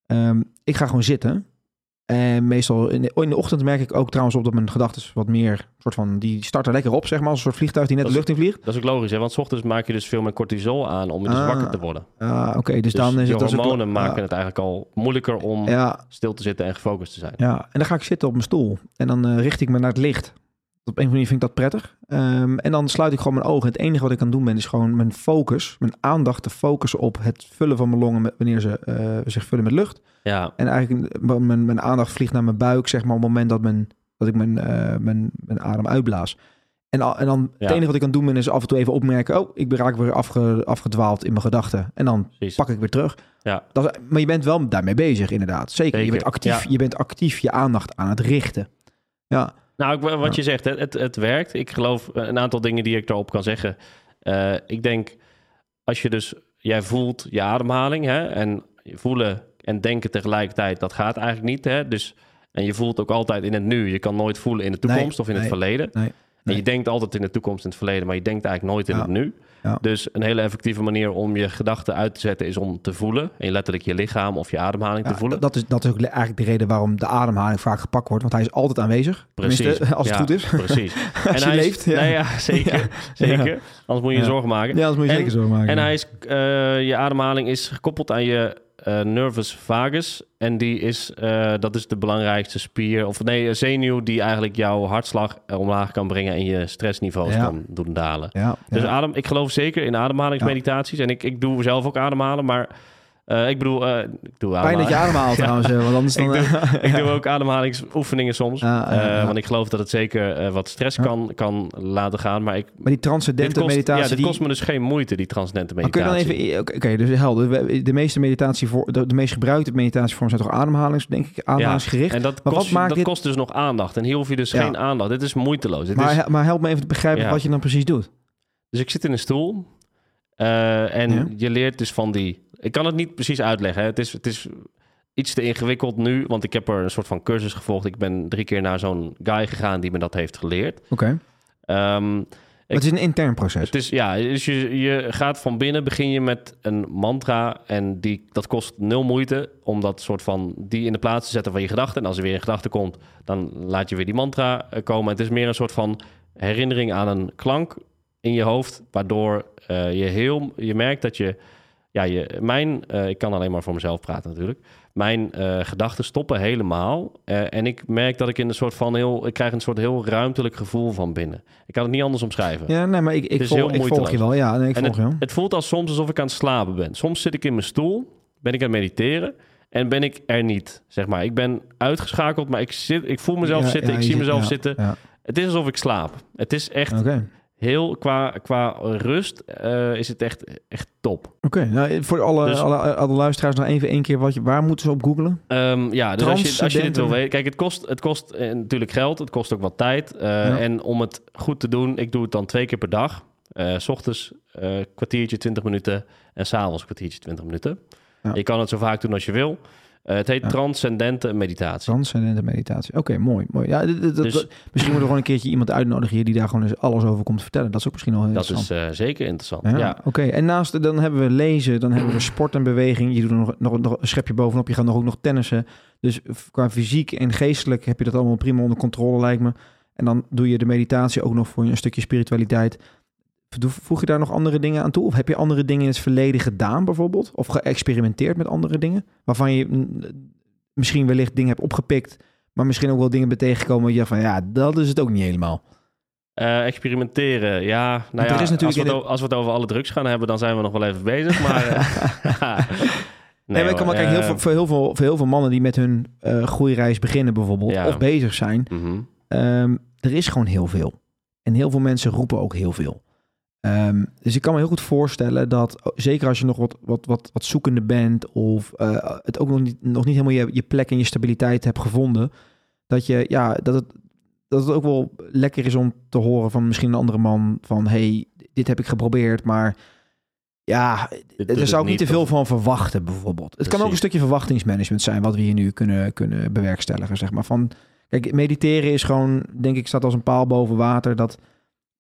Ehm, ik ga gewoon zitten. En meestal in de, in de ochtend merk ik ook trouwens op dat mijn gedachten wat meer, soort van, die starten lekker op, zeg maar, als een soort vliegtuig die net de lucht in vliegt. Dat is ook logisch, hè? want 's ochtends maak je dus veel meer cortisol aan om dus Ah, wakker te worden. Ah, Oké, dus, Dus, dan is het... ook- hormonen maken het eigenlijk al moeilijker om ja, stil te zitten en gefocust te zijn. Ja, en dan ga ik zitten op mijn stoel. En dan eh, richt ik me naar het licht. Op een of andere manier vind ik dat prettig. Ehm, en dan sluit ik gewoon mijn ogen. Het enige wat ik kan doen ben, is gewoon mijn focus, mijn aandacht te focussen op het vullen van mijn longen met, wanneer ze eh, zich vullen met lucht. Ja, En eigenlijk mijn, mijn aandacht vliegt naar mijn buik, zeg maar, op het moment dat, mijn, dat ik mijn, eh, mijn, mijn adem uitblaas. En, al- en dan het enige wat ik kan doen ben, is af en toe even opmerken, oh, ik ben raak weer afge, afgedwaald in mijn gedachten. En dan precies. pak ik weer terug. Ja. Dat, is- maar je bent wel daarmee bezig, inderdaad. Zeker. Je, bent actief, ja. je bent actief je aandacht aan het richten. Ja, Nou, wat je zegt, het, het, het werkt. Ik geloof eh, een aantal dingen die ik daarop kan zeggen. Eh, ik denk, als je dus, jij voelt je ademhaling hè, en voelen en denken tegelijkertijd, dat gaat eigenlijk niet. Hè? Dus, en je voelt ook altijd in het nu. Je kan nooit voelen in de toekomst of in nee. het verleden. Nee, Nee. je denkt altijd in de toekomst en het verleden, maar je denkt eigenlijk nooit in Ja. het nu. Ja. Dus een hele effectieve manier om je gedachten uit te zetten is om te voelen. En letterlijk je lichaam of je ademhaling Ja, te voelen. dat, is, dat is ook eigenlijk de reden waarom de ademhaling vaak gepakt wordt. Want hij is altijd aanwezig. Precies. Tenminste, als het Ja, goed is. Precies. Als je hij leeft. Ja. Zeker. Zeker. Anders moet je je zorgen maken. Ja, dat moet je En- zeker zo maken. En hij is, eh, je ademhaling is gekoppeld aan je eh, nervus vagus. En die is, eh, dat is de belangrijkste spier, of nee, een zenuw die eigenlijk jouw hartslag eh, omlaag kan brengen en je stressniveaus Ja. kan doen dalen. ja, Dus adem, ik geloof zeker in ademhalingsmeditaties. En ik, ik doe zelf ook ademhalen, maar eh, ik bedoel, eh, ik doe Fijn dat je ademhaalt trouwens, eh, want anders dan... Ik Ik doe ook ademhalingsoefeningen soms. Ja, ja, ja. Want ik geloof dat het zeker wat stress Ja. kan, kan laten gaan. Maar ik, Maar die transcendente kost, meditatie... ja, dit die... kost me dus geen moeite, die transcendente Maar kun je meditatie. dan even... Oké, dus helder. De meeste meditatie voor, de, de meest gebruikte meditatievormen zijn toch ademhalings, denk ik, ademhalingsgericht. En dat, Maar kost, wat maakt dat dit- kost dus nog aandacht. En hier hoef je dus Ja. geen aandacht. Dit is moeiteloos. Dit maar, is, maar help me even te begrijpen Ja. wat je dan precies doet. dus ik zit in een stoel. en Ja. je leert dus van die... Ik kan het niet precies uitleggen. Hè. Het, is, het is iets te ingewikkeld nu. Want ik heb er een soort van cursus gevolgd. Ik ben drie keer naar zo'n guy gegaan die me dat heeft geleerd. Oké. Ehm, Het is een intern proces. Het is, ja, dus je, je gaat van binnen, begin je met een mantra en die, dat kost nul moeite om dat soort van, die in de plaats te zetten van je gedachten. En als er weer een gedachte komt, dan laat je weer die mantra eh, komen. Het is meer een soort van herinnering aan een klank in je hoofd, waardoor eh, je heel, je merkt dat je, ja, je, mijn, eh, ik kan alleen maar voor mezelf praten natuurlijk. Mijn eh, gedachten stoppen helemaal. eh, en ik merk dat ik in een soort van heel, ik krijg een soort heel ruimtelijk gevoel van binnen. Ik kan het niet anders omschrijven. Ja, nee, maar ik, ik, Het heel ik volg je wel. Ja, nee, ik En volg je wel. Het voelt als soms alsof ik aan het slapen ben. Soms zit ik in mijn stoel, ben ik aan het mediteren en ben ik er niet. Zeg maar, ik ben uitgeschakeld, maar ik, zit, ik voel mezelf Ja, zitten, ja, ik zie mezelf zitten. Het is alsof ik slaap. Het is echt. Heel qua, qua rust eh, is het echt, echt top. Oké, nou, voor alle, Dus- alle, alle luisteraars nog even één keer wat je, waar moeten ze op googlen? Ehm, ja, dus als je, als je dit wil weten. Kijk, het kost, het kost eh, natuurlijk geld. Het kost ook wat tijd. Eh, Ja. En om het goed te doen, ik doe het dan twee keer per dag. S ochtends kwartiertje, 20 minuten. En s'avonds kwartiertje, 20 minuten. Ja. Je kan het zo vaak doen als je wil. Eh, het heet Ja. transcendente meditatie. Transcendente meditatie. Oké, mooi, mooi. Ja, dat- Dus- dat- misschien moeten we gewoon een keertje iemand uitnodigen hier die daar gewoon eens alles over komt vertellen. Dat is ook misschien wel heel Dat interessant. is eh, zeker interessant. Ja, Ja. oké. En naast, dan hebben we lezen, dan hebben we sport en beweging. Je doet nog, nog, nog een schepje bovenop. Je gaat nog ook nog tennissen. Dus qua fysiek en geestelijk heb je dat allemaal prima onder controle, lijkt me. En dan doe je de meditatie ook nog voor een stukje spiritualiteit. Voeg je daar nog andere dingen aan toe? Of heb je andere dingen in het verleden gedaan, bijvoorbeeld? Of geëxperimenteerd met andere dingen? Waarvan je mm, misschien wellicht dingen hebt opgepikt, maar misschien ook wel dingen bent tegengekomen. waar je van ja, dat is het ook niet helemaal. Eh, experimenteren, ja. Nou Want ja is natuurlijk als, we het, als we het over alle drugs gaan hebben, dan zijn we nog wel even bezig. Maar, eh, Nee, maar ik kan kijken, heel eh, veel, voor, heel veel, voor heel veel mannen die met hun eh groeireis beginnen bijvoorbeeld, Ja. of bezig zijn, mhm. ehm, er is gewoon heel veel. En heel veel mensen roepen ook heel veel. Ehm, dus ik kan me heel goed voorstellen dat, zeker als je nog wat, wat, wat, wat zoekende bent, of eh, het ook nog niet, nog niet helemaal je, je plek en je stabiliteit hebt gevonden, dat, je, ja, dat, het, dat het ook wel lekker is om te horen van misschien een andere man van, hey, dit heb ik geprobeerd, maar ja, daar zou ik niet te veel van verwachten, bijvoorbeeld. Het kan ook een stukje verwachtingsmanagement zijn, wat we hier nu kunnen, kunnen bewerkstelligen, zeg maar. Van, kijk, mediteren is gewoon, denk ik, staat als een paal boven water. Dat,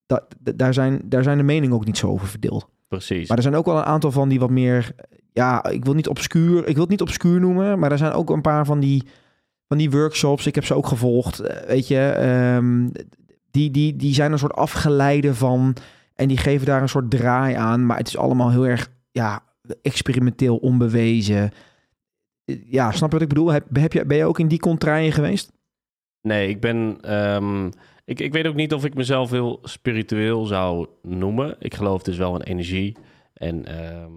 dat, daar, zijn, daar zijn de meningen ook niet zo over verdeeld. Precies. Maar er zijn ook wel een aantal van die wat meer, ja, ik wil niet obscuur, ik wil het niet obscuur noemen, maar er zijn ook een paar van die, van die workshops, ik heb ze ook gevolgd, eh, weet je, ehm, die, die, die zijn een soort afgeleide van, en die geven daar een soort draai aan, maar het is allemaal heel erg, ja, experimenteel, onbewezen. Eh, Ja, snap je wat ik bedoel? Heb, heb je, ben je ook in die contraien geweest? Nee, ik ben. ehm, ik, ik weet ook niet of ik mezelf heel spiritueel zou noemen. Ik geloof dus wel in energie. En ehm,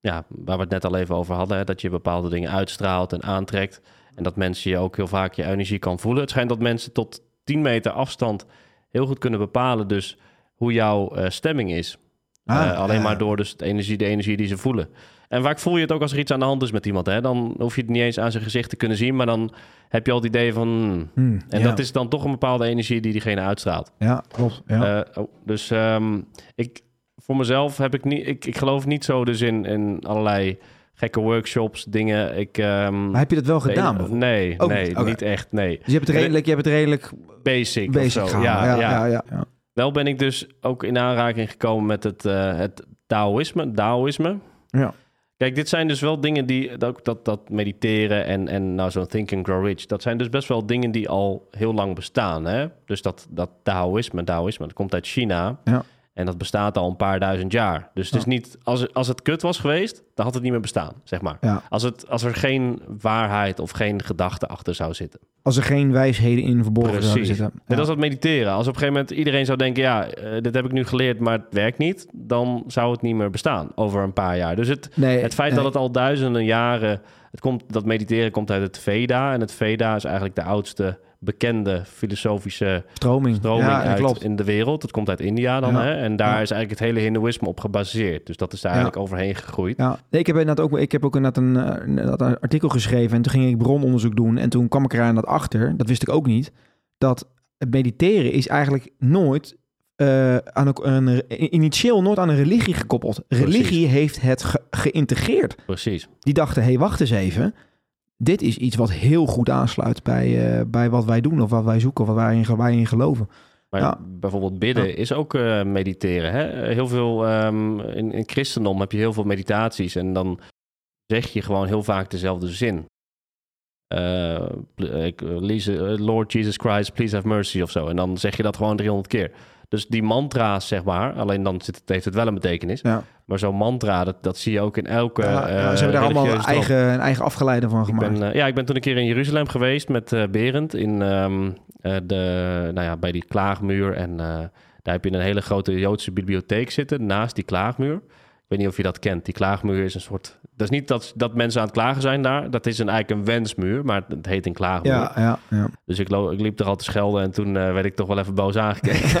ja, waar we het net al even over hadden, hè, dat je bepaalde dingen uitstraalt en aantrekt. En dat mensen je ook heel vaak je energie kan voelen. Het schijnt dat mensen tot 10 meter afstand heel goed kunnen bepalen, dus hoe jouw eh, stemming is. Ah, Eh, alleen ja. maar door dus de energie, de energie die ze voelen. En vaak voel je het ook als er iets aan de hand is met iemand. Hè? Dan hoef je het niet eens aan zijn gezicht te kunnen zien, maar dan heb je al het idee van. hmm, Hmm, en ja. dat is dan toch een bepaalde energie die diegene uitstraalt. Ja, klopt. Ja. Eh, oh, dus ehm, ik, voor mezelf heb ik niet, ik, ik geloof niet zo dus in, in allerlei gekke workshops, dingen. Ik, ehm, maar heb je dat wel gedaan? nee, nee, nee, niet? Echt, nee. Dus je hebt het redelijk, je hebt het redelijk Basic, of zo. ja, ja, ja, ja. Wel ben ik dus ook in aanraking gekomen met het, eh, het Taoïsme. Taoïsme. Ja. Kijk, dit zijn dus wel dingen die, dat, dat, dat mediteren en, en nou zo'n Think and Grow Rich, dat zijn dus best wel dingen die al heel lang bestaan. Hè? Dus dat, dat Taoïsme, Taoïsme, dat komt uit China. Ja. En dat bestaat al een paar duizend jaar. Dus het is Ja. niet, als, als het kut was geweest, dan had het niet meer bestaan, zeg maar. Ja. Als, het, als er geen waarheid of geen gedachte achter zou zitten. Als er geen wijsheden in verborgen zouden Precies. zitten. Net als dat mediteren. Als op een gegeven moment iedereen zou denken... ja, eh, dit heb ik nu geleerd, maar het werkt niet... dan zou het niet meer bestaan over een paar jaar. Dus het, Nee, het feit nee. dat het al duizenden jaren... Het komt, dat mediteren komt uit het Veda. En het Veda is eigenlijk de oudste bekende filosofische stroming. stroming ja, dat uit klopt. in de wereld. Het komt uit India dan. Ja. Hè? En daar Ja. is eigenlijk het hele hindoeïsme op gebaseerd. Dus dat is daar eigenlijk overheen gegroeid. Ja, ik heb inderdaad ook, ik heb ook inderdaad een, eh, inderdaad een artikel geschreven en toen ging ik brononderzoek doen en toen kwam ik er inderdaad achter, dat wist ik ook niet, dat het mediteren is eigenlijk nooit eh, aan een, een- initieel nooit aan een religie gekoppeld. Religie heeft het ge- geïntegreerd. Precies. Die dachten, hé, hey, wacht eens even. Dit is iets wat heel goed aansluit bij, eh, bij wat wij doen of wat wij zoeken of wat wij in, wij in geloven. Maar Ja. bijvoorbeeld bidden Ja. is ook eh, mediteren. Hè? Heel veel, ehm, in, in christendom heb je heel veel meditaties en dan zeg je gewoon heel vaak dezelfde zin. Eh, lees, Lord Jesus Christ, please have mercy of zo. En dan zeg je dat gewoon 300 keer. Dus die mantra's, zeg maar, alleen dan zit het, heeft het wel een betekenis. Ja. Maar zo'n mantra, dat, dat zie je ook in elke. Ja, ja, eh, ze hebben daar allemaal stroom. eigen, een eigen afgeleide van Ik gemaakt. ben, eh, ja, ik ben toen een keer in Jeruzalem geweest met eh Berend in ehm, eh, de, nou ja, bij die klaagmuur. En eh, daar heb je een hele grote Joodse bibliotheek zitten naast die klaagmuur. Ik weet niet of je dat kent. Die klaagmuur is een soort. Dat is niet dat, dat mensen aan het klagen zijn daar. Dat is een, eigenlijk een wensmuur, maar het heet een klaagmuur. ja, ja, ja. Dus ik, liep er al te schelden en toen eh, werd ik toch wel even boos aangekeken.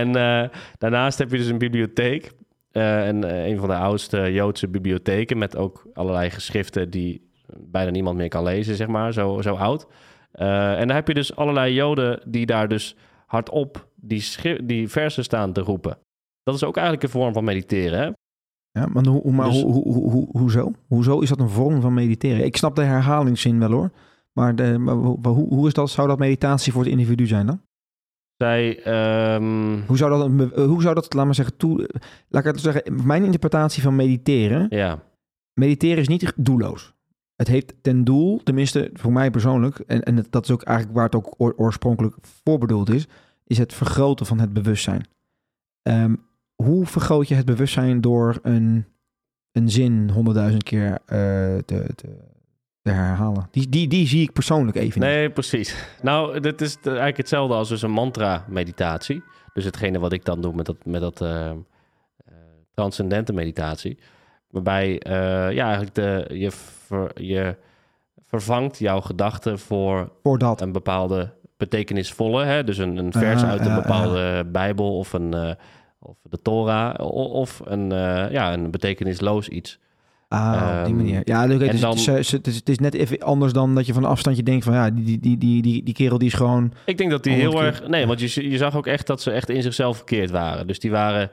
en eh, daarnaast heb je dus een bibliotheek. eh, en een van de oudste Joodse bibliotheken met ook allerlei geschriften die bijna niemand meer kan lezen, zeg maar, zo, zo oud. En daar heb je dus allerlei Joden die daar dus hardop die, die versen staan te roepen. Dat is ook eigenlijk een vorm van mediteren, hè? Ja, maar, hoe, maar Dus- hoe, hoe, hoe, hoe- hoezo? Hoezo is dat een vorm van mediteren? Ik snap de herhalingszin wel hoor. Maar, de, maar hoe, hoe, is dat, zou dat meditatie voor het individu zijn dan? Zij, ehm, Hoe zou dat, hoe zou dat laat maar zeggen, toe, laat ik het zeggen, mijn interpretatie van mediteren, ja, mediteren is niet doelloos. Het heeft ten doel, tenminste voor mij persoonlijk, en, en dat is ook eigenlijk waar het ook oor- oorspronkelijk voor bedoeld is, is het vergroten van het bewustzijn. Ehm, hoe vergroot je het bewustzijn door een, een zin honderdduizend keer eh, te, te, te herhalen? Die, die, die zie ik persoonlijk even niet. Nee, precies. Nou, dit is eigenlijk hetzelfde als dus een mantra-meditatie. Dus hetgene wat ik dan doe met dat, met dat eh, eh, transcendente meditatie. Waarbij ja, eigenlijk de, je, ver- je vervangt jouw gedachten voor Voor dat. een bepaalde betekenisvolle. Hè? Dus een, een vers Ja, uit een bepaalde Bijbel of, een, of de Torah. Of een, eh, ja, een betekenisloos iets. Ah, op die Ehm, manier. Ja, en dus dan- het, is, het, is, het is net even anders dan dat je van een afstandje denkt van ja, die, die, die, die, die, die kerel die is gewoon... Ik denk dat die heel keer. erg... Nee, want je, je zag ook echt dat ze echt in zichzelf verkeerd waren. Dus die waren...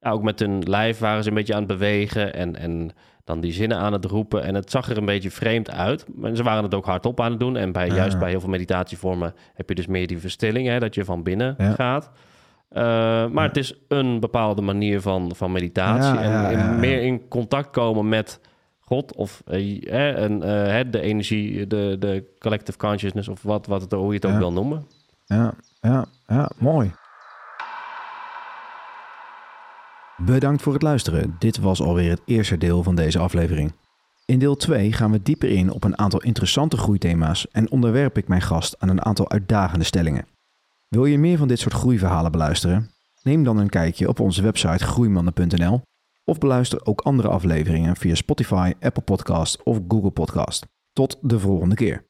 Ja, ook met hun lijf waren ze een beetje aan het bewegen... en, en dan die zinnen aan het roepen. En het zag er een beetje vreemd uit. Maar ze waren het ook hardop aan het doen. En bij, juist bij heel veel meditatievormen... heb je dus meer die verstilling, hè, dat je van binnen Ja. gaat. Eh, maar het is een bepaalde manier van, van meditatie. Ja, en in- meer in contact komen met... God of eh, en, eh, de energie, de, de collective consciousness of wat, wat het, hoe je het ook wil noemen. Ja, ja, ja, mooi. Bedankt voor het luisteren. Dit was alweer het eerste deel van deze aflevering. In deel 2 gaan we dieper in op een aantal interessante groeithema's en onderwerp ik mijn gast aan een aantal uitdagende stellingen. Wil je meer van dit soort groeiverhalen beluisteren? Neem dan een kijkje op onze website groeimannen.nl of beluister ook andere afleveringen via Spotify, Apple Podcast of Google Podcast. Tot de volgende keer.